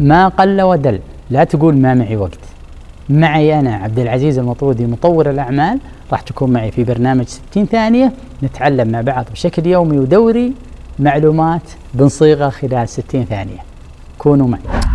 ما قل ودل. لا تقول ما معي وقت. معي أنا عبد العزيز المطرودي مطور الأعمال. راح تكون معي في برنامج 60 ثانية. نتعلم مع بعض بشكل يومي ودوري معلومات بنصيغها خلال 60 ثانية. كونوا معي.